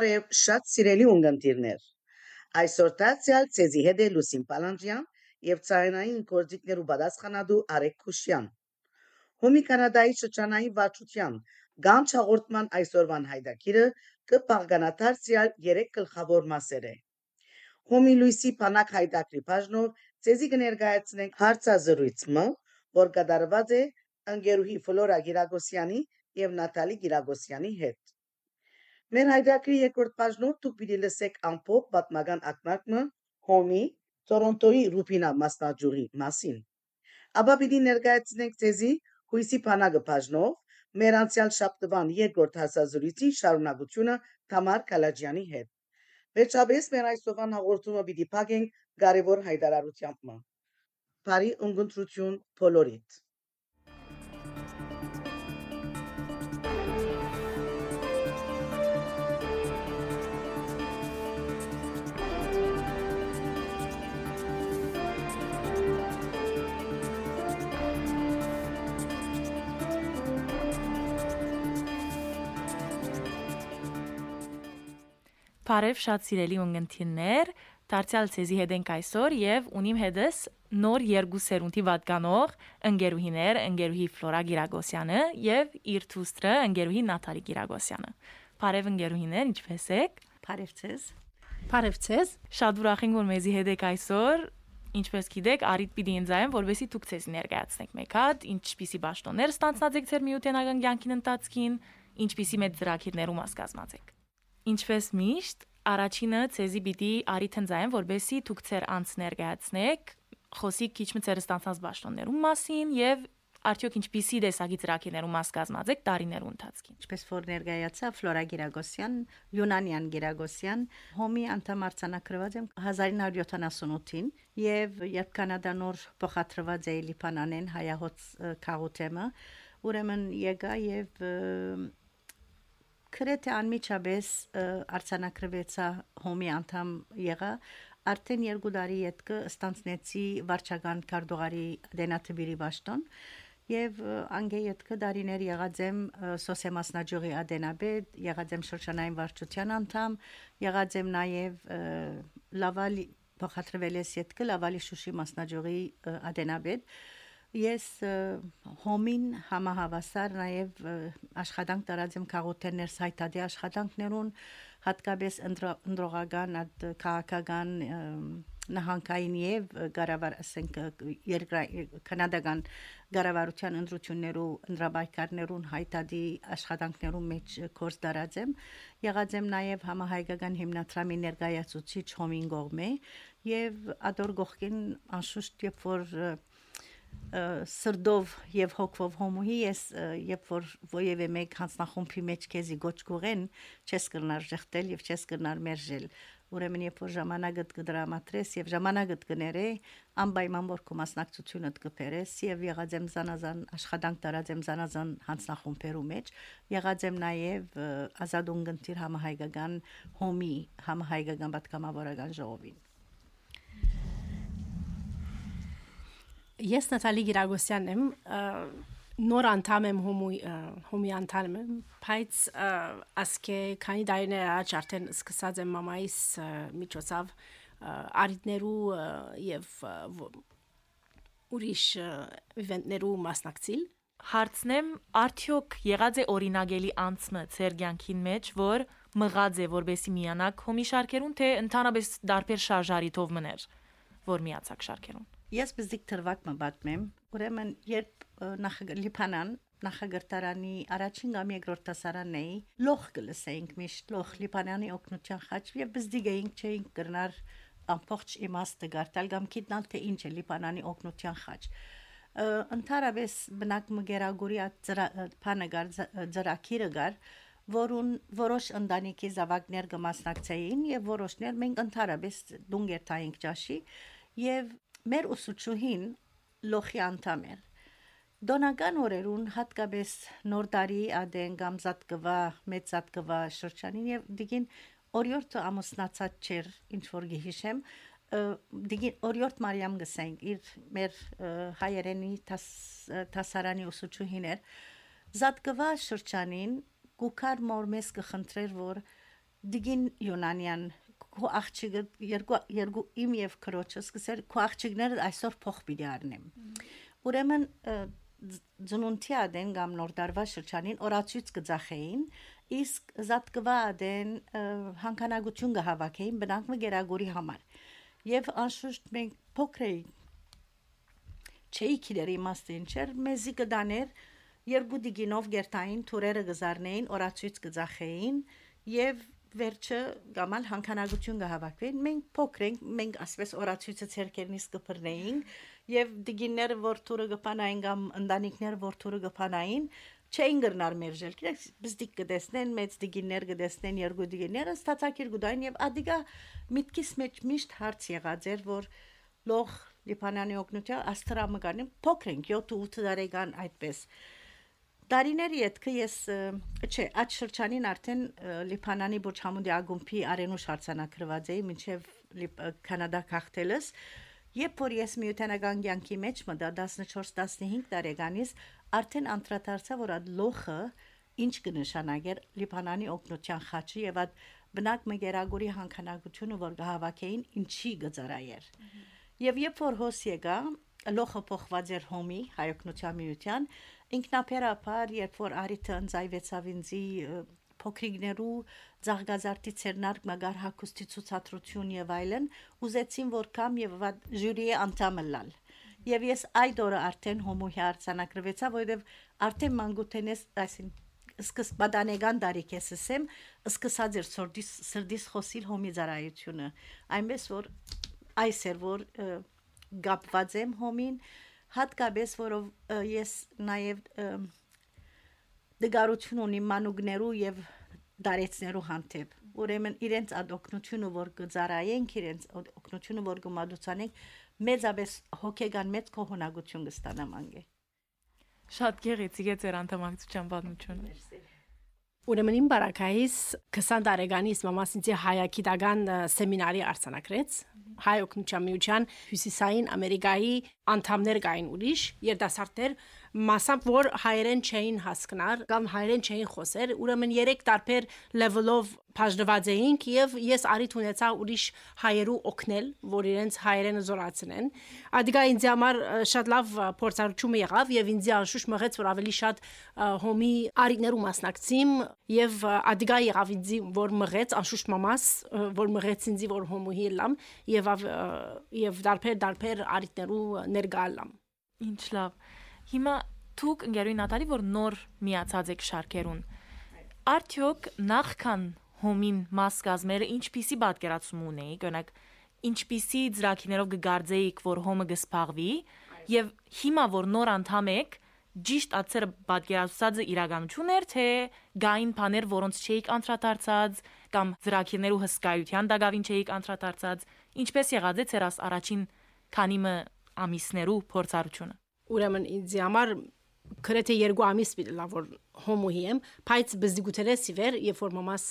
Բարև շատ սիրելի ունգընտիրներ։ Այսօր դարձյալ ցեզի հետ է Լուսին Պալանջյան եւ ցայնային կորձիկներու պատասխանատու Արեկ Քուշյան։ Հոմի Կանադայի շրջանային վարչության գանչ հաղորդման այսօրվան հայդակիրը կպաղկանատարցիալ 3 գլխավոր մասեր է։ Հոմի Լուիսի Փանակ հայդակրի բաժնով ցեզի կներկայացնենք հարցազրույցը, որ կատարված է ընկերուհի Ֆլորա Գիրագոսյանի եւ Նատալի Գիրագոսյանի հետ։ Մեր հայդակրի երկրորդ բաժնում դուք պիտի լսեք ամփոփ պատմական ակնարկը Հոմի Տորոնտոյի Ռուպինա մասնաճյուղի մասին։ Ապա պիտի ներկայացնենք ցեզի հույսի բանակը բաժնով մեր անցյալ շաբթվան երկրորդ հասազրույցի շարունակությունը Թամար Կալաջյանի հետ։ Վերջապես մեր այսօրվան հաղորդումը պիտի փակենք կարևոր հայտարարությամբ։ Բարի ունգընտրություն բոլորիդ։ Բարև շատ սիրելի ունգընտիրներ, դարձյալ ցեզի հետ ենք այսօր եւ ունիմ հետս նոր երկու սերունդի վատկանող ընկերուհիներ, ընկերուհի Ֆլորա Գիրագոսյանը եւ իր թուստրը ընկերուհի Նաթալի Գիրագոսյանը։ Բարև ընկերուհիներ, ինչպե՞ս եք։ Բարև ցեզ։ Բարև ցեզ։ Շատ ուրախ ենք որ մեզի հետ եք այսօր։ Ինչպես գիտեք, արիդ պիտի ինձայեմ, որովհետեւ դուք ցեզ ներկայացնեք մեկ հատ, ինչպիսի ճաշտոններ ստանցնած եք ձեր միութենական կյանքին ընթացքին, ինչպիսի մեծ ծրագիրներում ասկազմած եք։ Ինչպես միշտ, առաջինը ցեզի պիտի արիթ ընձայեմ, որբեսի դուք ցեր անց ներկայացնեք, խոսիկ քիչ մը ցեր ստանցած ճաշտոններում մասին եւ արդյոք ինչպիսի դեսագի ծրագիրներում մաս կազմած եք տարիներու ընթացքին։ Ինչպես որ ներկայացա Ֆլորա Գիրագոսյան, Յունանյան Գիրագոսյան, հոմի անդամ արձանակրված եմ 1978-ին եւ երբ կանադա նոր փոխադրված է Լիբանանեն հայահոց քաղուտեմը, ուրեմն եկա եւ քրեթե անմիջապես արցանակրվեցա հոմի անդամ եղա արդեն երկու տարի յետքը ստանցնեցի վարչական կարդողարի դենաթբիրի ճաշտոն եւ անգե յետքը դարիներ եղած եմ սոսեմասնաջողի ադենաբեդ եղած եմ շրջանային վարչության անդամ եղած եմ նաեւ լավալի փոխադրվել ես յետքը լավալի շուշի մասնաջողի ադենաբեդ Ես հոմին համահավասար նաև աշխատանք տարածեմ քաղաքներս հայտարարի աշխատանքներուն հատկապես ընդրողական քաղաքական նահանգային եւ գարավար ասենք կանադական գարավարության ընդրություններու ընդրաբայկարներուն հայտարարի աշխատանքներուն մեջ կորս դարածեմ եղած եմ նաեւ համահայկական հիմնադրամի ներկայացուցիչ հոմին գողմե եւ ադոր գողքին անշուշտ երբ որ սրդով եւ հոգվով հոմուհի ես երբ որ ովևէ մեկ հանձնախումբի մեջ քեզի գոչ կուղեն չես կրնար ժխտել եւ չես կրնար մերժել ուրեմն երբ որ ժամանակդ կդրամատրես եւ ժամանակդ կներե անպայման որ քո մասնակցությունը կբերես եւ եղած եմ զանազան աշխատանք տարածեմ զանազան հանձնախումբերու մեջ եղած եմ նաեւ ազատ ունգընտիր համահայկական հոմի համահայկական պատգամավորական ժողովին Ես Նատալի Գիրագոսյանն եմ, նոր անդամ եմ հոմի հոմի անդամ եմ, բայց ասկե քանի դարիներ առաջ արդեն սկսած եմ մամայիս միջոցով արիտներու եւ ուրիշ իվենտներու մասնակցիլ հարցնեմ արդյոք եղած է օրինագելի անցմը ծեր ցերգյանքին մեջ որ մղած է որբեսի միանակ հոմի շարքերուն թե ընդհանրապես դարբեր շարժարիտով մներ որ միացակ շարքերուն Ես բզիկ թրվակ մը պատմեմ, ուրեմն երբ նախ Լիբանան նախագահտարանի առաջին կամ երկրորդ դասարանն էի, լոխ կլսեինք միշտ լոխ Լիբանանի օկնության խաչ եւ բզդիկ էինք չէինք կրնար ամբողջ իմաստը գարտալ կամ գիտնալ թե ինչ է Լիբանանի օկնության խաչ ընդհանրապես բնակ մգերագուրի փանագար ծրակիրը գար որուն որոշ ընտանիքի զավակներ կմասնակցեին եւ որոշներ մենք ընդհանրապես դունգերթայինք ճաշի եւ Մեր ուսուցչուհին լոխի անդամ էր։ Դոնական օրերուն հատկապես նոր տարի ադեն կամ զատկվա, մեծ զատկվա շրջանին եւ դիգին օրիորդը ամուսնացած չէր, ինչ որ գիհիշեմ, դիգին օրիորդ Մարիամ գսենք իր մեր հայերենի տասարանի ուսուցչուհին էր զատկվա շրջանին գուքար մոր մեզ կխնդրեր որ Դիգին Յունանյան քո աղջիկը երկու երկու իմ եւ քրոջը սկսել քո աղջիկները այսօր փող պիտի առնեմ։ Ուրեմն ծնունդի ադեն կամ նոր դարվա շրջանին օրացույց կձախեին իսկ զատկվա ադեն հանքանագություն կհավաքեին բնանք մգերագորի համար եւ անշուշտ մենք փոքր էի չէի քիրերի իմաստին չեր մեզի կդաներ երկու դիգինով գերտային թուրերը գզարնեին օրացույց կձախեին եւ վերջը գամալ հանքանագություն կհավաքվեն մենք փոքր ենք մենք ասես օրացույցը ցերկերնից կփռնեինք եւ դիգինները որ թուրը կփանային կամ ընտանիքները որ թուրը կփանային չէին գրնար մերժել գիտեք բզդիկ կդեսնեն մեծ դիգիններ կդեսնեն երկու դիգինները ստացակիր գուդային եւ ադիգա միտքիս մեջ միշտ հարց եղած էր որ լող լիփանանի օգնության աստրամը կանի փոքր ենք 7-8 տարեկան այդպես Տարիների հետքը ես չէ, այդ շրջանին արդեն Լիբանանի Բոչհամուդի ագումբի արենուշ հարցանակրված էի մինչև Կանադա քաղտելս Երբ որ ես միութանական կյանքի մեջ մտա 14-15 տարեկանից արդեն անդրադարձա որ այդ լոխը ինչ կնշանակեր Լիբանանի օկնության խաչի եւ այդ բնակ մգերագորի հանքանակությունը որ գահավաքեին ինչի գծարայեր եւ երբ որ հոս եկա լոխը փոխված էր հոմի հայօգնության միության ինքնապերապար երբ որ արիթը ընձայվեցավ ինձի փոքրիկներու զարգազարտի ցերնարկ մագար հակոստի ցուցադրություն եւ այլն ուզեցին որ կամ եւ ժյուրիի անդամը լալ եւ ես այդ օրը արդեն հոմոյի արցանակրվեցա որովհետեւ արդեն մանգութենես այսին սկսբադանեգան դարիք ես ասեմ սկսած էր սորդիս սրդիս խոսիլ հոմի ծարայությունը այնպես որ այս էր որ գապված եմ հոմին հատկապես որով ես նաև դգարություն ունի մանուկներու եւ դարեցներու հանդեպ ուրեմն իրենց ադոկնությունը որ գծարայենք իրենց օկնությունը որ գմադուցանենք մեծապես հոգեգան մեծ կողոնակություն կստանամ անգե շատ գեղեցիկ է ձեր անդամակցության պատմությունը Ուրեմն իմ բարակայից 20 տարեկանից մամաս ինձ հայակի դագան սեմինարի արձանագրեց հայ օգնության միության հյուսիսային Ամերիկայի անդամներ կային ուրիշ երդասարտներ մասամբ որ հայերեն չէին հասկնար կամ հայերեն չէին խոսեր, ուրեմն 3 տարբեր level-ով բաժնված էինք եւ ես արիթ ունեցա ուրիշ հայերու օգնել, որ իրենց հայերենը զորացնեն։ Ադիգա ինձ համար շատ լավ փորձառություն եղավ եւ ինձ անշուշտ մղեց որ ավելի շատ հոմի արիներու մասնակցիմ եւ ադիգա եղավ ինձ որ մղեց անշուշտ մամաս որ մղեց ինձ որ հոմուհի լամ եւ եւ դարբեր դարբեր արիներու ներգալամ։ Ինչ լավ։ Հիմա դուք ընկերուի Նատալի որ նոր միացած եք շարքերուն։ Արդյոք նախքան հոմին մաս կազմերը ինչպիսի պատկերացում ունեիք, օրինակ ինչպիսի ծրագիրներով կգարձեիք, որ հոմը կսփաղվի եւ հիմա որ նոր անդամ եք, ճիշտ ացերը պատկերացուցածը իրականություն էր, թե գային բաներ, որոնց չէիք անդրադարձած կամ ծրագիրներու հսկայության դակավին չէիք անդրադարձած, ինչպես եղած է ցեր առաջին քանիմը ամիսներու փորձառությունը ուրեմն ինձ համար գրեթե երկու ամիս պիտիլա որ հոմոյի եմ, բայց բզդիգուտերես իվեր, երբ որ մամաս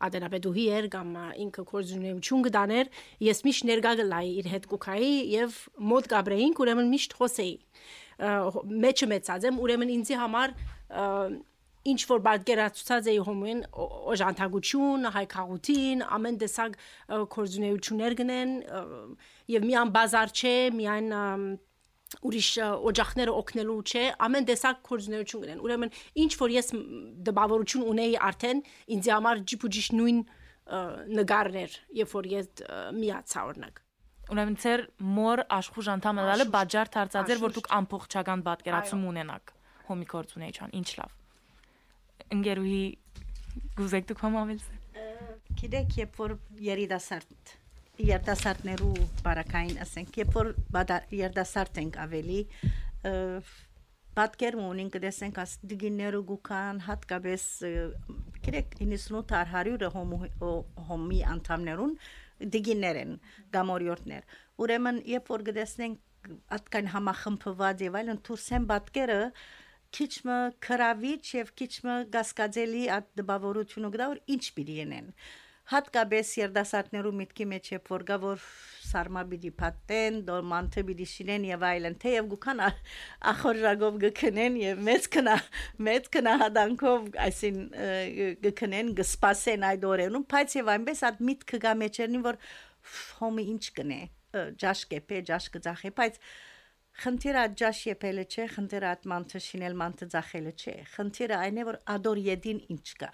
ադենապետուհի էր կամ ինքը կորզունեմ չուն գտաներ, ես միշտ ներգա գլայի իր հետ կուքայի եւ մոտ գաբրեինք, ուրեմն միշտ խոսեի։ Մեջը մեծած եմ, ուրեմն ինձի համար ինչ որ բարգերացած էի հոմոյին օժանդակություն, հայկաղություն, ամեն տեսակ կորզունեություններ գնեն եւ միան բազար չէ, միայն ուրիշ օջախները օգնելու չէ, ամեն տեսակ կորձունեություն ունեն։ Ուրեմն ինչ որ ես դպավորություն ունեի արդեն ինձ համար ջիփուջիշ նույն նգարներ, երբ որ ես միացա օրինակ։ Ուրեմն ծեր մոր աշխուժ անդամը դալը բաժար դարձած էր, որ դուք ամփոխչական պատկերացում ունենաք հոմի կորձունեության։ Ինչ լավ։ Ընկերուհի գուզեք դուք համավել։ Գիտեք, երբ որ երիտասարդ երդասարտներու բարակային ասենք, երբ որ երդասարտ ենք ավելի պատկերում ունենք դեսենք աս դիգիներու գուքան հատկապես գիտեք 98 100-ը հոմի անդամներուն դիգիներ են գամորյորտներ ուրեմն երբ որ գտեսնենք atkan համախմբված եւ այլն թուրսեն պատկերը քիչմը քրավիչ եւ քիչմը գասկածելի այդ դպավորությունը գտա որ ինչ պիտի ենեն հատկապես երդասարտներու միտքի մեջ է որ գա որ սարմա պիտի պատեն, դորմանթը պիտի շինեն եւ այլն, թեև գուքան ախորժագով գքնեն եւ մեծ կնա մեծ կնա հադանքով այսին գքնեն գսպասեն այդ օրերուն, բայց եւ այնպես այդ միտքը գա մեջերնին որ հոմի ինչ կնե, ջաշ կեպե, ջաշ կծախե, բայց Խնդիրը աջաշ եփելը չէ, խնդիրը ատմանթը շինել մանթը ծախելը չէ։ Խնդիրը այն է, որ ադոր յեդին ինչ կա։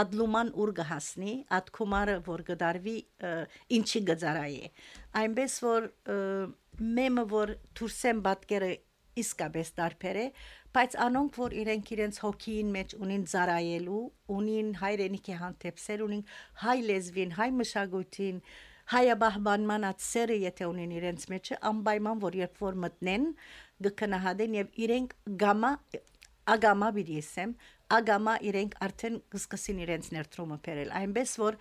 Ադլուման ուր գհասնի, ад կումարը որ գդարվի ինչի գծարայի։ Այնպես որ մեմը որ թուրսեն բատկերը իսկապես դարբեր է, բայց անոնք որ իրենք իրենց հոգին մեջ ունին ծարայելու, ունին հայրենիքի հանդեպսել, ունին հայ լեզվին, հայ մշակույթին, հայաբահբանման ածերը եթե ունեն իրենց մեջը անպայման որ երբ որ մտնեն գկնահատեն եւ իրենք գամա ագամա բիդիսեմ ագամա իրենք արդեն կսկսին իրենց ներդրումը բերել այնպես որ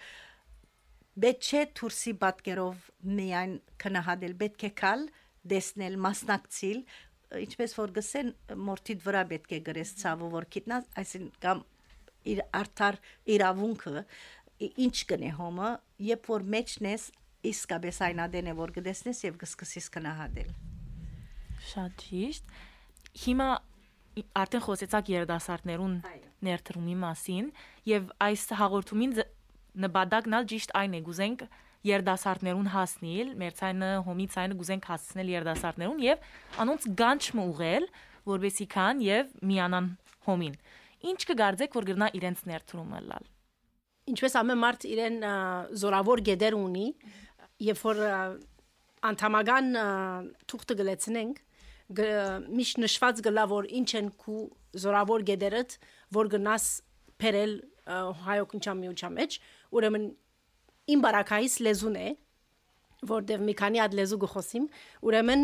պետք չէ թուրսի պատկերով միայն կնահատել պետք է կալ դեսնել մասնակցիլ ինչպես որ գսեն մորթիդ վրա պետք է գրես ցավը որ գիտնա այսին կամ իր արդար իրավունքը ինչ կնե հոմը, երբ որ մեջն ես իսկապես այնադեն է որ գտեսնես եւ կսկսես կնահատել։ Շատ ճիշտ։ Հիմա արդեն խոսեցաք երդասարտներուն ներդրումի մասին եւ այս հաղորդումին նպատակն ալ ճիշտ այն է գուզենք երդասարտներուն հասնել, մեր ցայնը հոմի ցայնը գուզենք հասցնել երդասարտներուն եւ անոնց գանչը ուղել, որբեսի կան եւ միանան հոմին։ Ինչ կգարձեք, որ գրնա իրենց ներդրումը լալ ինչպես ամեն մարդ իրեն զորավոր գեդեր ունի, երբ որ անդամական թուղթը գլեցնենք, միշտ նշված գլա որ ինչ են քու զորավոր գեդերդ, որ գնաս փերել հայոքնչամ միության մեջ, ուրեմն իմ բարակայից լեզուն է, որտեվ մի քանի հատ լեզու գխոսիմ, ուրեմն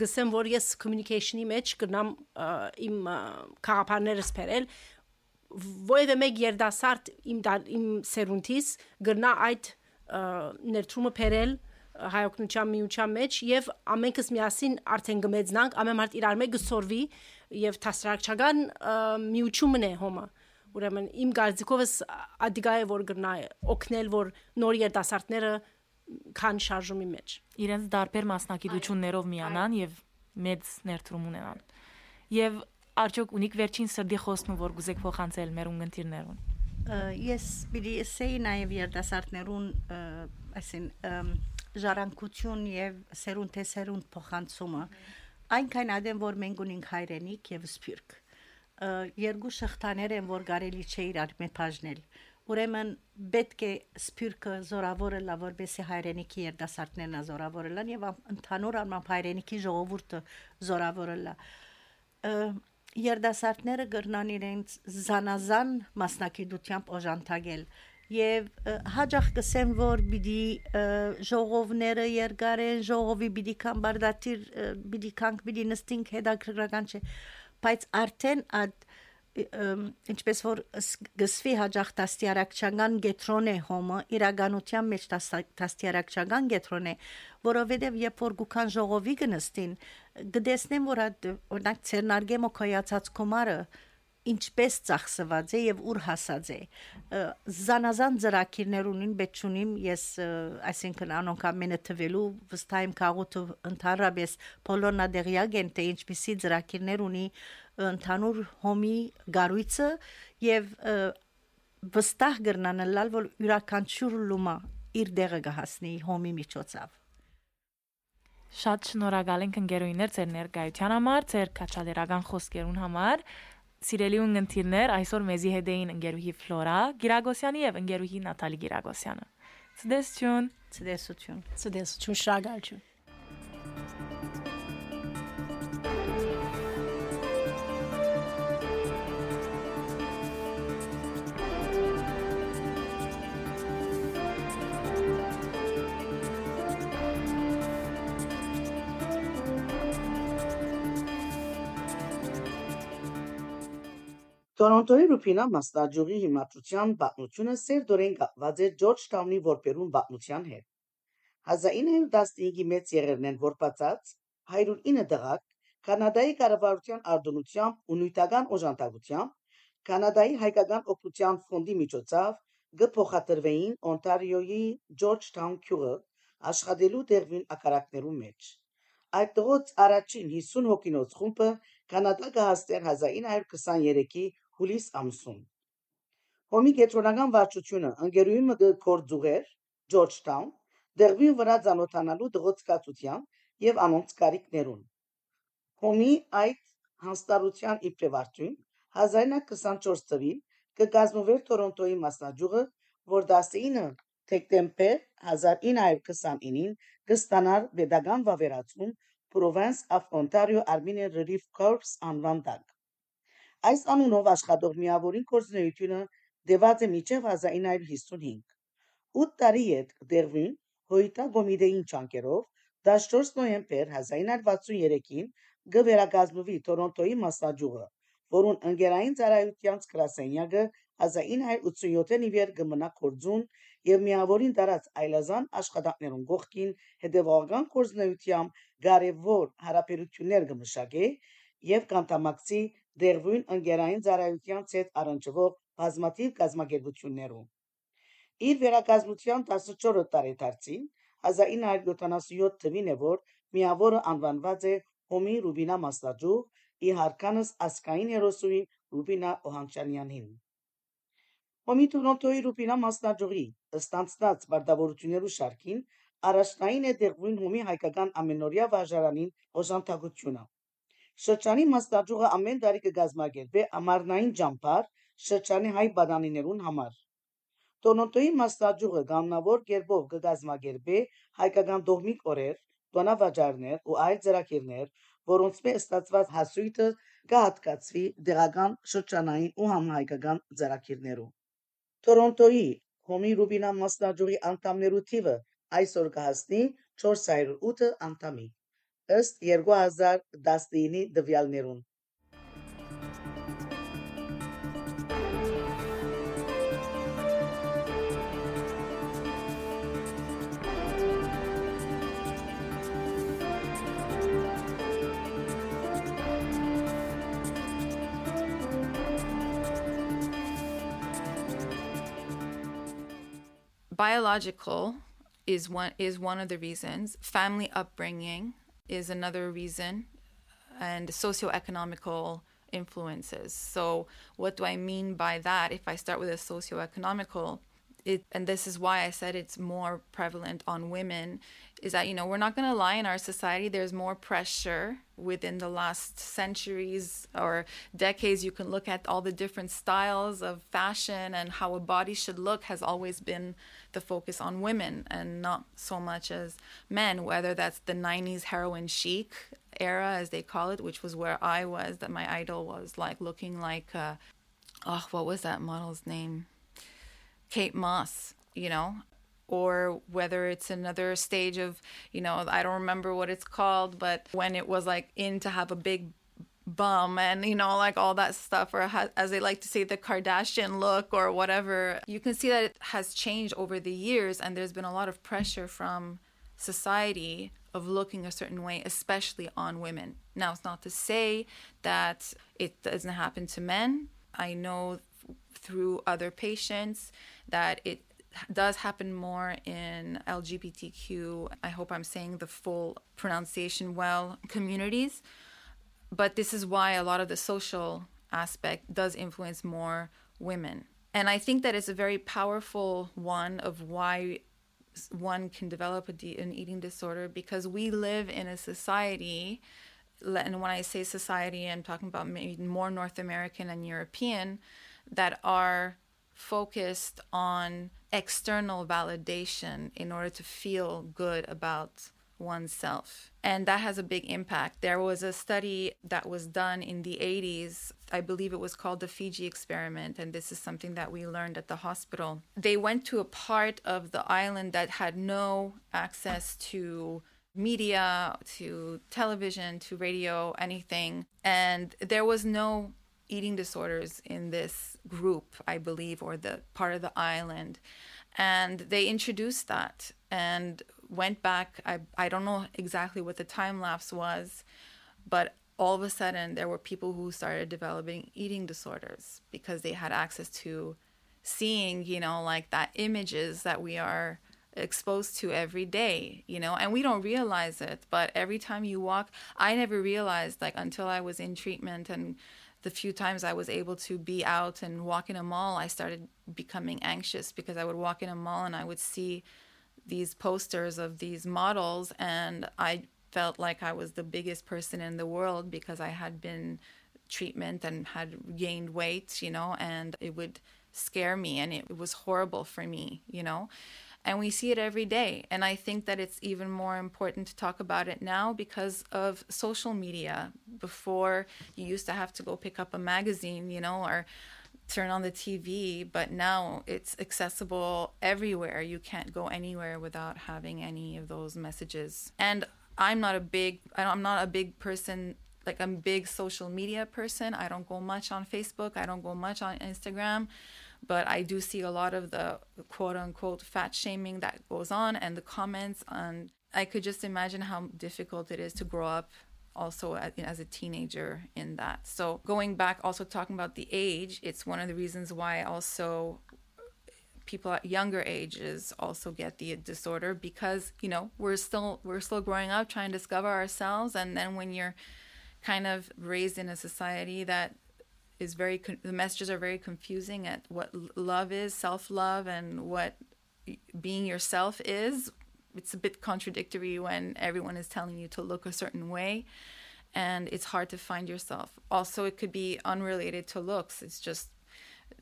գսեմ որ ես communication-ի մեջ գնամ իմ քաղաքաներս փերել, որևէ մեկ երդասարտ իմ իմ սերունդից գրնա այդ ներդրումը փերել հայօգնության միության մեջ եւ ամենքս միասին արդեն գմեծնանք ամեն մարդ իրար մեկ գսորվի եւ տասրակչական միությունն է հոմը ուրեմն իմ գարձիկովս ադիգա է որ գրնա օգնել որ նոր երդասարտները քան շարժումի մեջ իրենց դարբեր մասնակցություններով միանան եւ մեծ ներդրում ունենան եւ արդյոք ունիք վերջին սրդի խոստումը, որ գուզեք փոխանցել մեր ունգընտիրներուն։ Ես պիտի ասեի նաև երդասարտներուն, այսին ժառանգություն եւ սերունդ թե սերունդ փոխանցումը այնքան ադեմ որ մենք ունենք հայրենիք եւ սփյուռք երկու շղթաներ են որ կարելի չէ իրար մեջ բաժնել ուրեմն պետք է սփյուռքը զորավորը լա որբեսի հայրենիքի երդասարտներն զորավորը լան եւ ընդհանուր առմամբ հայրենիքի ժողովուրդը զորավորը լա երդասարտները գրնան իրենց զանազան մասնակցությամբ օժանդակել եւ հաջող կսեմ որ բիդի ժողովները երկարեն ժողովի բիդի կան բարդատիր բիդի կանք բիդի նստինք հետաքրքրական չէ բայց արդեն այդ ինչպես որ գսվի հաջող տաստիարակչական գետրոն է հոմը իրականության մեջ տաստիարակչական գետրոն է որովհետև երբ որ գուքան ժողովի գնստին գտեսնեմ որ օրինակ ցերնարգեմո կոյացած կոմարը ինչպես ծախսված է եւ ուր հասած է զանազան ծրակիրներ ունին բեչունիմ ես այսինքն անոնք ամենը թվելու վստահ եմ քաղուտը ընդհանրապես բոլորնա դեղյակ են թե ինչպիսի ծրակիրներ ունի ընդհանուր հոմի գարույցը եւ վստահ գրնանալ որ յուրաքանչյուր լումա իր դեղը կհասնի հոմի միջոցով Շատ շնորհակալ ենք ընկերուհիներ ձեր ներկայության համար, ձեր քաչալերական խոսքերուն համար։ Սիրելի ունգընտիրներ, այսօր մեզի հետ էին ընկերուհի Ֆլորա Գիրագոսյանի եւ ընկերուհի Նատալի Գիրագոսյանը։ Ցտեսություն։ Ցտեսություն։ Ցտեսություն շնորհակալություն։ Տորոնտոյի Ռուփինա մասնաճյուղի հիմնադրության պատմությունը սերտորեն կապված է Ջորջթաունի որպերուն պատմության հետ։ 1915-ի մեծ եղերնեն որբացած 109 դղակ Կանադայի կառավարության արդոնությամբ ու նույնտական օժանդակությամբ Կանադայի հայկական օգնության ֆոնդի միջոցով գփոխադրվեին Օնտարիոյի Ջորջթաուն քյուղը աշխատելու դեղին ակարակներու մեջ։ Այդ դողոց առաջին 50 հոգինոց խումբը Կանադա կհասներ 1923-ի հուլիս ամսում։ Հոմի կենտրոնական վարչությունը ընկերուի մը կորձուղեր Georgetown դեղվին վրա ցանոթանալու դղոցկացությամբ եւ անոնց կարիքներուն։ Հոմի այդ հանստարության իբրևարտուն 1924 թվին կգազմվեր Տորոնտոյի մասնաճյուղը, որ 19 դեկտեմբեր 1929-ին կստանար pedagogan վավերացում Province of Ontario Armenian Relief Corps անվան տակ։ Այս անունով աշխատող միավորին կորձնեությունը դեված է միջև 1955։ 8 տարի հետ դերվին հոյտա գոմիդեին ճանկերով 14 նոյեմբեր 1963-ին գվերագազմվի Տորոնտոյի մասնաճյուղը, որուն ընկերային ծառայության գրասենյակը 1987-ին իվեր կմնա կորձուն եւ միավորին դարած այլազան աշխատանքներուն գողքին հետեւողական կորձնեությամբ կարևոր հարաբերություններ կմշակե եւ կանտամակցի դերվույն ընկերային ծառայության ցետ առնչվող բազմաթիվ կազմակերպություններում։ Իր վերակազմության 14 տարեդարձին 1977 թվին է որ միավորը անվանված է Հոմի Ռուբինա Մասնաճյուղ ի հարկանս ասկային երոսուի Ռուբինա Օհանչանյանին։ Հոմի Տորոնտոյի Ռուբինա Մասնաճյուղի ստանցած բարդավորություններու շարքին առաջնային է դեղույն հոմի հայկական ամենօրյա վարժարանին օժանդակությունը։ Շրջանի մասնաճյուղը ամեն տարի կգազմագերբե ամառնային ջամփար շրջանի հայ բանանիներուն համար։ Տորոնտոյի մասնաճյուղը գաննավոր կերպով կգազմագերբե հայկական դողմիկ օրեր, տոնավաճառներ ու այլ ծրագիրներ, որոնց մեջ ստացված հասույթը կհատկացվի դեղական շրջանային ու համահայկական ծրագիրներով։ Տորոնտոյի Հոմի Ռուբինա մասնաճյուղի անդամներու թիվը այսօր կհասնի 408 անդամի është biological is one is one of the reasons. Family upbringing is another reason, and socioeconomical influences. So, what do I mean by that? If I start with a socioeconomical, it and this is why I said it's more prevalent on women is that you know we're not going to lie in our society there's more pressure within the last centuries or decades. You can look at all the different styles of fashion and how a body should look has always been the focus on women and not so much as men whether that's the 90s heroin chic era as they call it which was where I was that my idol was like looking like uh, oh what was that model's name Kate Moss you know or whether it's another stage of, you know, I don't remember what it's called, but when it was like in to have a big bum and you know like all that stuff or as they like to say the kardashian look or whatever you can see that it has changed over the years and there's been a lot of pressure from society of looking a certain way especially on women. Now it's not to say that it doesn't happen to men. I know through other patients that it does happen more in LGBTQ, I hope I'm saying the full pronunciation well, communities. But this is why a lot of the social aspect does influence more women. And I think that it's a very powerful one of why one can develop de- an eating disorder because we live in a society and when I say society, I'm talking about maybe more North American and European that are focused on external validation in order to feel good about oneself. And that has a big impact. There was a study that was done in the 80s. I believe it was called the Fiji experiment. And this is something that we learned at the hospital. They went to a part of the island that had no access to media, to television, to radio, anything. And there was no eating disorders in this group, I believe, or the part of the island. And they introduced that and went back. I, I don't know exactly what the time lapse was, but all of a sudden there were people who started developing eating disorders because they had access to seeing, you know, like that images that we are exposed to every day, you know, and we don't realize it. But every time you walk, I never realized, like, until I was in treatment and the few times I was able to be out and walk in a mall, I started becoming anxious because I would walk in a mall and I would see these posters of these models, and I felt like I was the biggest person in the world because I had been treatment and had gained weight, you know, and it would scare me and it was horrible for me, you know and we see it every day. And I think that it's even more important to talk about it now because of social media. Before, you used to have to go pick up a magazine, you know, or turn on the TV, but now it's accessible everywhere. You can't go anywhere without having any of those messages. And I'm not a big, I'm not a big person like I'm a big social media person. I don't go much on Facebook. I don't go much on Instagram but I do see a lot of the quote unquote fat shaming that goes on and the comments on I could just imagine how difficult it is to grow up also as a teenager in that. So going back also talking about the age, it's one of the reasons why also people at younger ages also get the disorder because, you know, we're still we're still growing up trying to discover ourselves and then when you're kind of raised in a society that is very con- the messages are very confusing at what love is, self-love and what being yourself is. It's a bit contradictory when everyone is telling you to look a certain way and it's hard to find yourself. Also, it could be unrelated to looks. It's just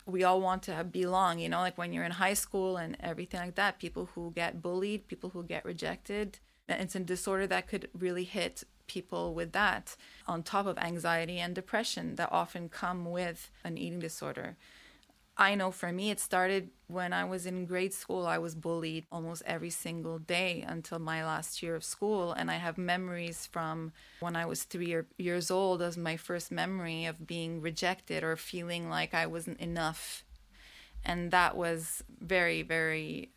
we all want to belong, you know, like when you're in high school and everything like that, people who get bullied, people who get rejected. It's a disorder that could really hit people with that on top of anxiety and depression that often come with an eating disorder. I know for me, it started when I was in grade school. I was bullied almost every single day until my last year of school. And I have memories from when I was three years old as my first memory of being rejected or feeling like I wasn't enough. And that was very, very,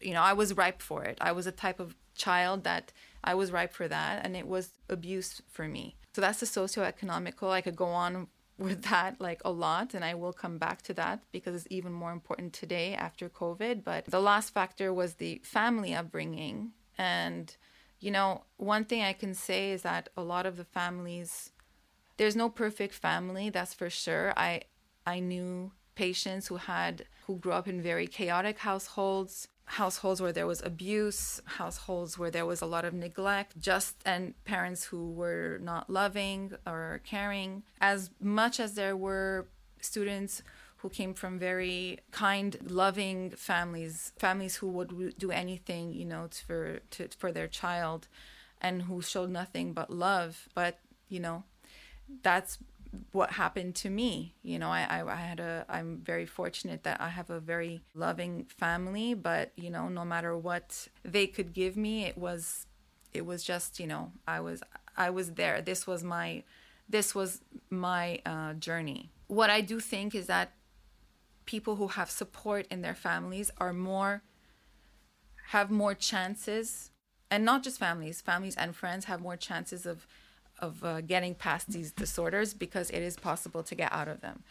you know, I was ripe for it. I was a type of child that I was ripe for that, and it was abuse for me. So that's the socioeconomical. I could go on with that like a lot, and I will come back to that because it's even more important today after COVID. But the last factor was the family upbringing. And, you know, one thing I can say is that a lot of the families, there's no perfect family, that's for sure. I I knew patients who had who grew up in very chaotic households households where there was abuse, households where there was a lot of neglect, just and parents who were not loving or caring. As much as there were students who came from very kind, loving families, families who would do anything, you know, for to, for their child, and who showed nothing but love. But you know, that's what happened to me. You know, I, I, I, had a, I'm very fortunate that I have a very loving family, but, you know, no matter what they could give me, it was, it was just, you know, I was, I was there. This was my, this was my uh, journey. What I do think is that people who have support in their families are more, have more chances, and not just families, families and friends have more chances of of uh, getting past these disorders because it is possible to get out of them.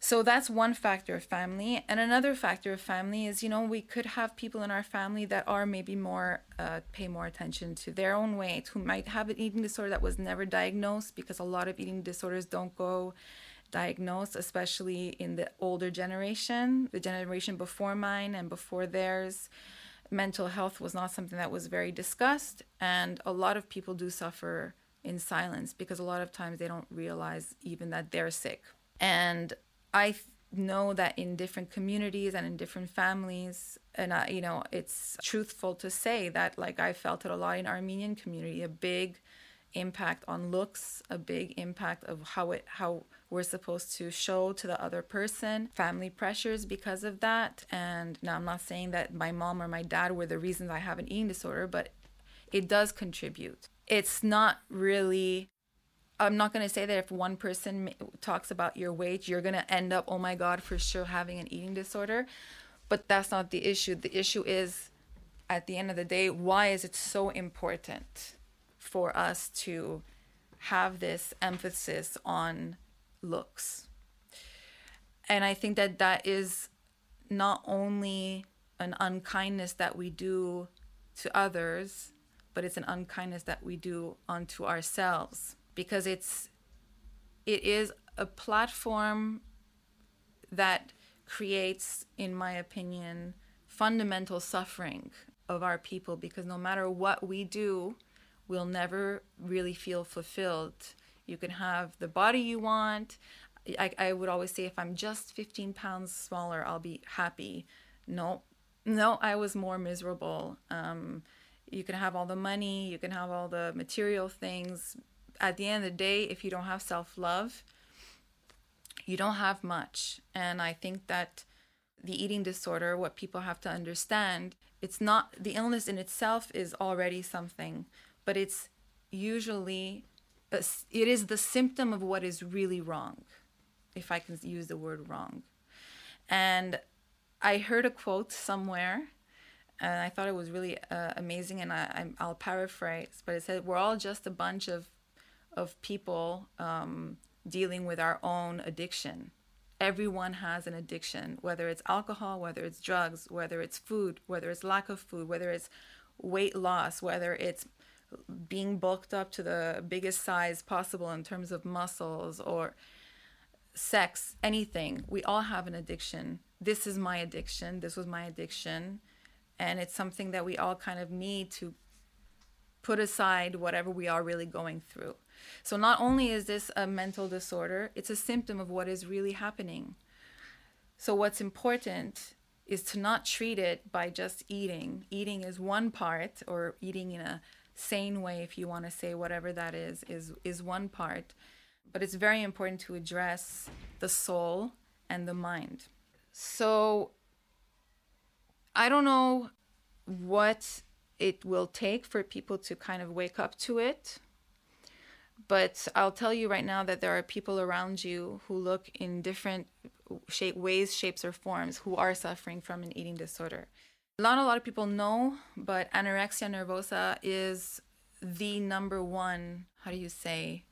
So that's one factor of family. And another factor of family is, you know, we could have people in our family that are maybe more, uh, pay more attention to their own weight, who might have an eating disorder that was never diagnosed because a lot of eating disorders don't go diagnosed, especially in the older generation, the generation before mine and before theirs mental health was not something that was very discussed and a lot of people do suffer in silence because a lot of times they don't realize even that they're sick. And i th- know that in different communities and in different families and I, you know it's truthful to say that like i felt it a lot in armenian community a big impact on looks a big impact of how it how we're supposed to show to the other person, family pressures because of that. And now I'm not saying that my mom or my dad were the reasons I have an eating disorder, but it does contribute. It's not really I'm not going to say that if one person talks about your weight, you're going to end up, oh my God, for sure having an eating disorder. But that's not the issue. The issue is, at the end of the day, why is it so important for us to have this emphasis on looks. And I think that that is not only an unkindness that we do to others, but it's an unkindness that we do unto ourselves because it's it is a platform that creates in my opinion fundamental suffering of our people because no matter what we do we'll never really feel fulfilled you can have the body you want. I, I would always say if i'm just 15 pounds smaller i'll be happy. No no i was more miserable. Um, you can have all the money you can have all the material things. At the end of the day if you don't have self-love you don't have much. And i think that the eating disorder what people have to understand it's not the illness in itself is already something but it's usually it is the symptom of what is really wrong if i can use the word wrong. And i heard a quote somewhere and i thought it was really uh, amazing and I, will paraphrase but it said we're all just a bunch of of people um, dealing with our own addiction. Everyone has an addiction, whether it's alcohol, whether it's drugs, whether it's food, whether it's lack of food, whether it's weight loss, whether it's being bulked up to the biggest size possible in terms of muscles or sex, anything. We all have an addiction. This is my addiction. This was my addiction. And it's something that we all kind of need to put aside whatever we are really going through. So not only is this a mental disorder, it's a symptom of what is really happening. So what's important is to not treat it by just eating. Eating is one part or eating in a sane way if you want to say whatever that is is is one part. But it's very important to address the soul and the mind. So I don't know what it will take for people to kind of wake up to it but I'll tell you right now that there are people around you who look in different shape, ways, shapes, or forms who are suffering from an eating disorder. Not a lot of people know, but anorexia nervosa is the number one, how do you say?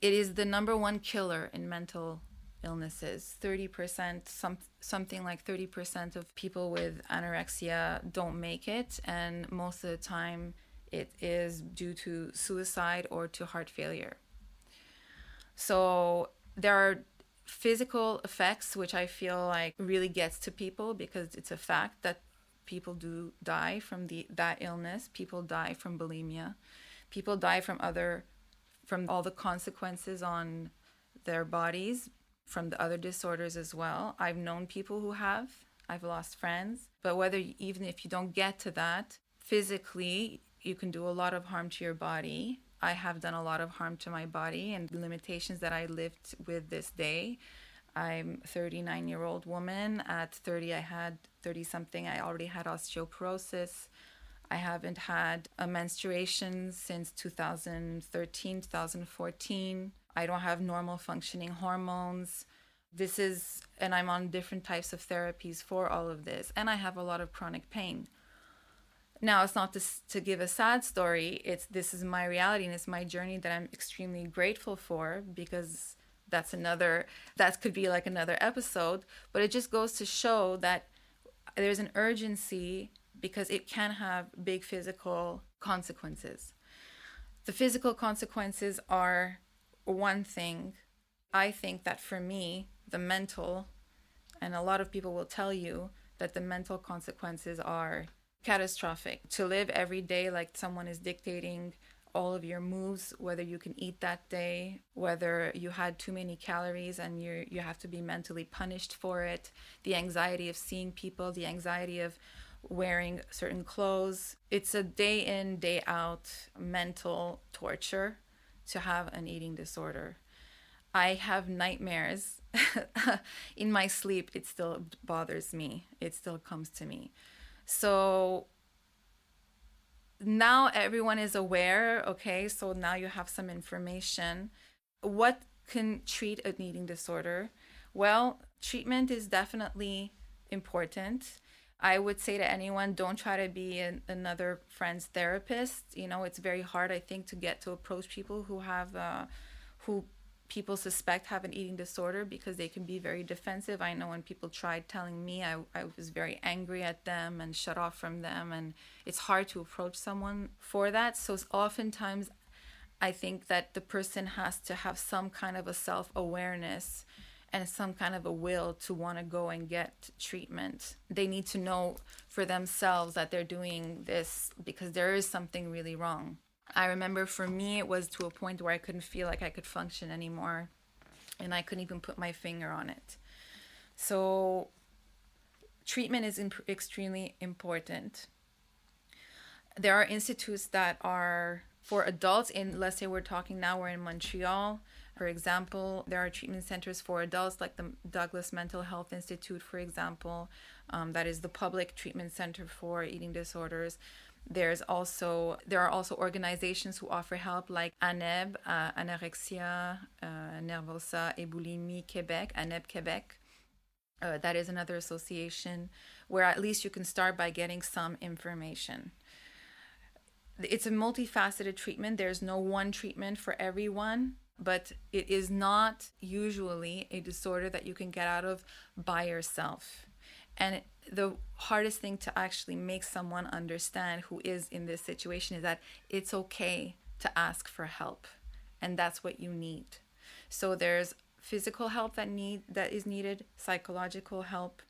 It is the number one killer in mental illnesses. 30%, some, something like 30% of people with anorexia don't make it. And most of the time, it is due to suicide or to heart failure. So there are physical effects which I feel like really gets to people because it's a fact that people do die from the that illness. People die from bulimia. People die from other from all the consequences on their bodies from the other disorders as well. I've known people who have. I've lost friends. But whether even if you don't get to that, physically you can do a lot of harm to your body. I have done a lot of harm to my body and limitations that I lived with this day. I'm 39 year old woman. At 30, I had 30 something. I already had osteoporosis. I haven't had a menstruation since 2013, 2014. I don't have normal functioning hormones. This is, and I'm on different types of therapies for all of this. And I have a lot of chronic pain. Now, it's not to, to give a sad story. It's this is my reality and it's my journey that I'm extremely grateful for because that's another that could be like another episode. But it just goes to show that there's an urgency because it can have big physical consequences. The physical consequences are one thing. I think that for me, the mental, and a lot of people will tell you that the mental consequences are catastrophic. To live every day like someone is dictating all of your moves, whether you can eat that day, whether you had too many calories and you you have to be mentally punished for it, the anxiety of seeing people, the anxiety of wearing certain clothes. It's a day in, day out mental torture to have an eating disorder. I have nightmares in my sleep. It still bothers me. It still comes to me. So now everyone is aware, okay? So now you have some information. What can treat an eating disorder? Well, treatment is definitely important. I would say to anyone, don't try to be an, another friend's therapist. You know, it's very hard, I think, to get to approach people who have, uh, who people suspect have an eating disorder because they can be very defensive. I know when people tried telling me, I, I was very angry at them and shut off from them, and it's hard to approach someone for that. So oftentimes, I think that the person has to have some kind of a self awareness and some kind of a will to want to go and get treatment. They need to know for themselves that they're doing this because there is something really wrong. I remember for me, it was to a point where I couldn't feel like I could function anymore, and I couldn't even put my finger on it. So, treatment is imp- extremely important. There are institutes that are for adults in let's say we're talking now we're in Montreal for example there are treatment centers for adults like the Douglas Mental Health Institute for example um, that is the public treatment center for eating disorders there's also there are also organizations who offer help like ANEB, uh, Anorexia uh, Nervosa et Boulimie Québec, ANEB Quebec. Uh, that is another association where at least you can start by getting some information. It's a multifaceted treatment. There's no one treatment for everyone, but it is not usually a disorder that you can get out of by yourself. And the hardest thing to actually make someone understand who is in this situation is that it's okay to ask for help and that's what you need. So there's physical help that need that is needed psychological help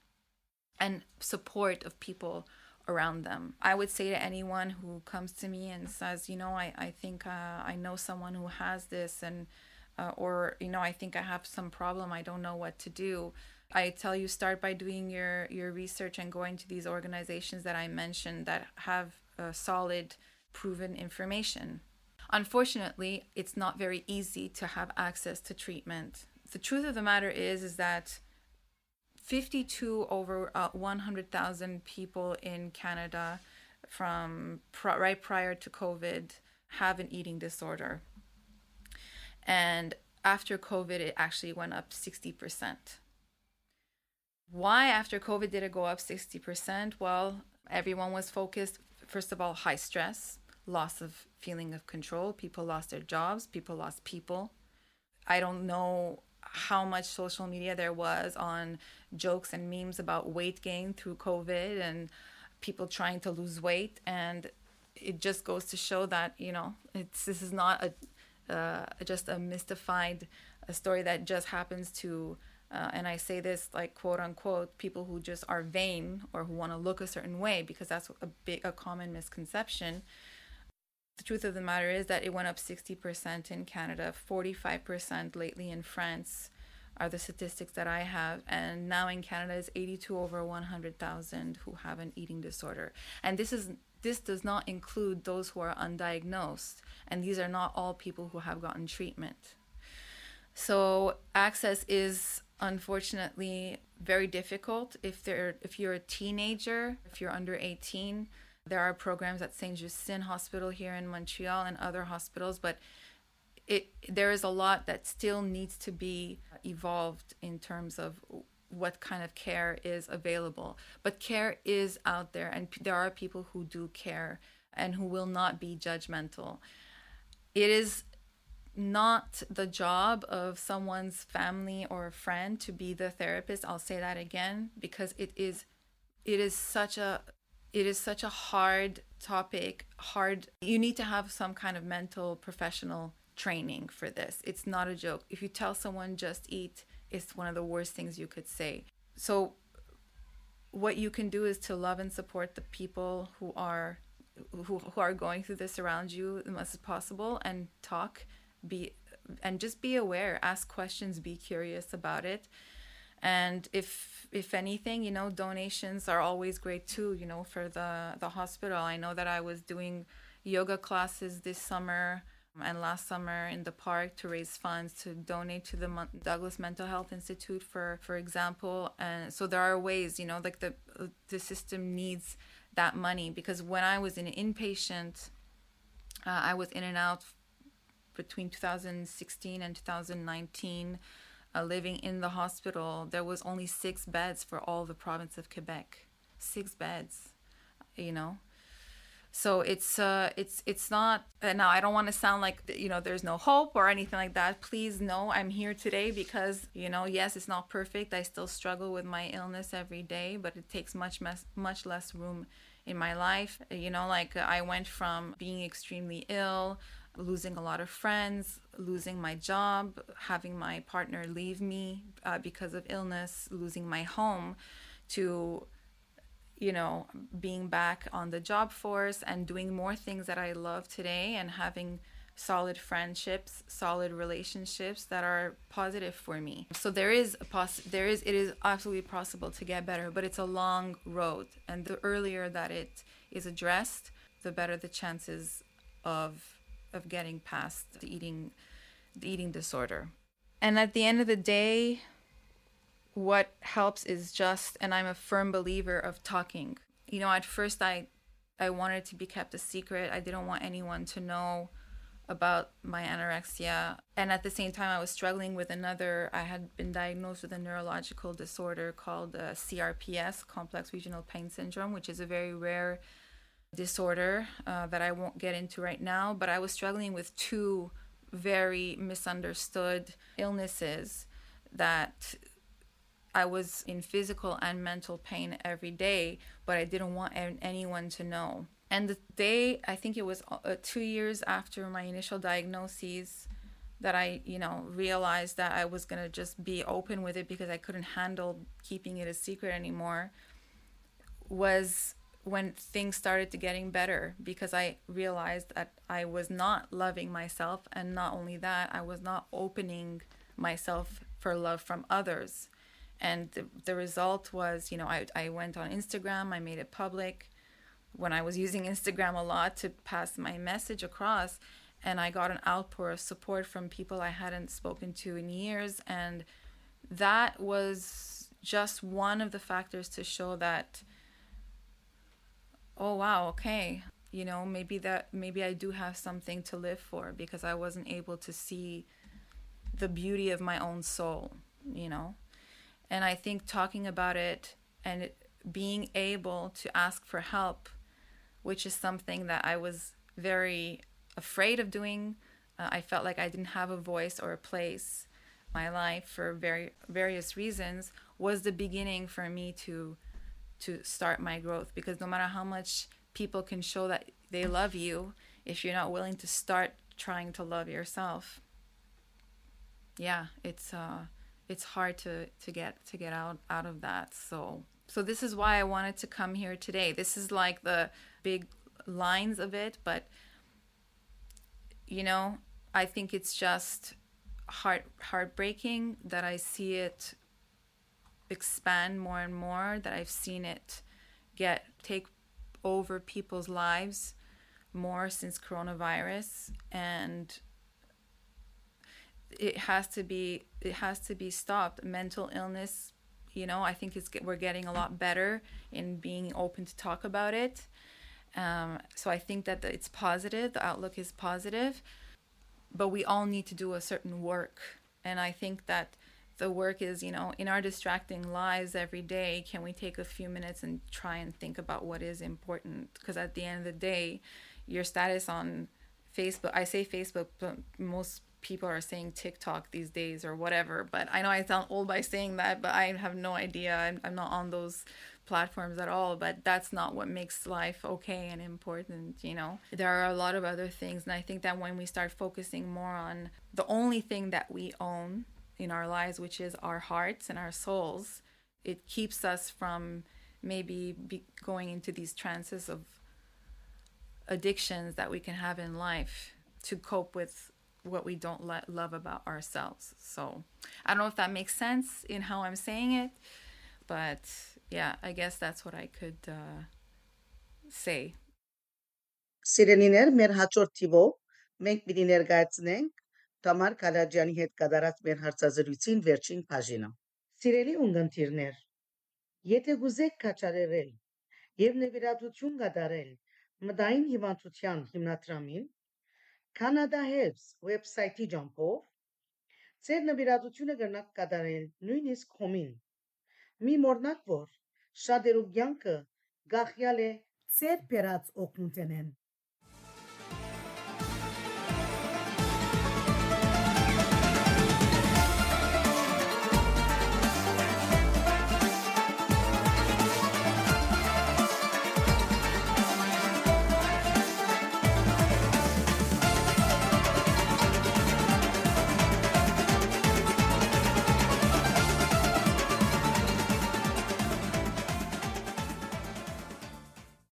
and support of people around them. I would say to anyone who comes to me and says you know i, I think uh, i know someone who has this and uh, or you know i think i have some problem i don't know what to do I tell you start by doing your your research and going to these organizations that I mentioned that have solid proven information. Unfortunately, it's not very easy to have access to treatment. The truth of the matter is is that 52 over uh, 100,000 people in Canada from pr- right prior to COVID have an eating disorder. And after COVID, it actually went up 60%. Why after COVID did it go up 60%? Well, everyone was focused, first of all, high stress, loss of feeling of control. People lost their jobs, people lost people. I don't know how much social media there was on jokes and memes about weight gain through COVID and people trying to lose weight. And it just goes to show that, you know, it's, this is not a, uh, just a mystified a story that just happens to uh, and I say this like quote unquote, people who just are vain or who want to look a certain way because that's a big, a common misconception. The truth of the matter is that it went up 60% in Canada, 45% lately in France are the statistics that I have. And now in Canada is 82 over 100,000 who have an eating disorder. And this is this does not include those who are undiagnosed. And these are not all people who have gotten treatment. So access is unfortunately very difficult. If they're if you're a teenager if you're under 18 there are programs at Saint Justine Hospital here in Montreal and other hospitals but it there is a lot that still needs to be evolved in terms of what kind of care is available. But care is out there and there are people who do care and who will not be judgmental. It is not the job of someone's family or friend to be the therapist. I'll say that again because it is it is such a it is such a hard topic hard you need to have some kind of mental professional training for this. It's not a joke. If you tell someone just eat it's one of the worst things you could say. So what you can do is to love and support the people who are who, who are going through this around you as much as possible and talk be and just be aware ask questions be curious about it. And if if anything you know donations are always great too you know for the the hospital. I know that i was doing yoga classes this summer and last summer in the park to raise funds to donate to the Douglas Mental Health Institute for for example. And so there are ways you know like the the system needs that money because when I was an inpatient uh, I was in and out between 2016 and 2019 uh, living in the hospital, there was only six beds for all the province of Quebec. Six beds, you know. So it's uh it's it's not uh, now I don't want to sound like you know there's no hope or anything like that. Please know I'm here today because you know yes it's not perfect. I still struggle with my illness every day, but it takes much much much less room in my life. You know like I went from being extremely ill, losing a lot of friends, losing my job, having my partner leave me uh, because of illness, losing my home to you know, being back on the job force and doing more things that I love today and having solid friendships, solid relationships that are positive for me. So there is a poss there is it is absolutely possible to get better, but it's a long road and the earlier that it is addressed, the better the chances of of getting past the eating the eating disorder. And at the end of the day, what helps is just and i'm a firm believer of talking. You know at first i i wanted to be kept a secret. I didn't want anyone to know about my anorexia. And at the same time i was struggling with another i had been diagnosed with a neurological disorder called uh, crps complex regional pain syndrome which is a very rare disorder uh, that i won't get into right now but i was struggling with two very misunderstood illnesses that I was in physical and mental pain every day, but I didn't want anyone to know. And the day, I think it was uh, two years after my initial diagnoses, that I, you know, realized that I was going to just be open with it because I couldn't handle keeping it a secret anymore, was when things started to getting better because I realized that I was not loving myself. And not only that I was not opening myself for love from others. And the, the result was you know I, I went on instagram i made it public when i was using instagram a lot to pass my message across. And i got an outpour of support from people i hadn't spoken to in years. And that was just one of the factors to show that oh wow okay you know maybe that maybe i do have something to live for because i wasn't able to see the beauty of my own soul you know and I think talking about it and being able to ask for help, which is something that I was very afraid of doing. Uh, I felt like I didn't have a voice or a place my life for very various reasons was the beginning for me to to start my growth because no matter how much people can show that they love you if you're not willing to start trying to love yourself yeah it's uh it's hard to to get to get out out of that. So so this is why i wanted to come here today. This is like the big lines of it but you know i think it's just heart heartbreaking that i see it expand more and more that i've seen it get take over people's lives more since coronavirus. And it has to be it has to be stopped. Mental illness you know i think it's we're getting a lot better in being open to talk about it. Um, so i think that it's positive the outlook is positive but we all need to do a certain work. And i think that the work is you know in our distracting lives every day can we take a few minutes and try and think about what is important because at the end of the day your status on facebook i say facebook but most people are saying TikTok these days or whatever. But I know I sound old by saying that, but I have no idea. I'm, I'm not on those platforms at all. But that's not what makes life okay and important, you know? There are a lot of other things. And I think that when we start focusing more on the only thing that we own in our lives, which is our hearts and our souls. It keeps us from maybe going into these trances of addictions that we can have in life to cope with what we don't let, love about ourselves. So I don't know if that makes sense in how I'm saying it, but yeah, I guess that's what I could uh, say. Sireniner merhatzortivo, menk bidiner gaitzning, Տամար Կալաջյանի հետ կատարած մեր հարցազրույցին վերջին բաժինը։ Սիրելի ունգընտիրներ, եթե գուզեք կաչարերել եւ նվիրատվություն կատարել մտային հիվանդության հիմնադրամին, Canada Helps վեբսայթի ջամփով ձեր նվիրատվությունը կրնակ կատարել նույնիսկ հոմին։ Մի մորնակ որ շատերու կյանքը գախյալ է ծեր բերած օգնութենեն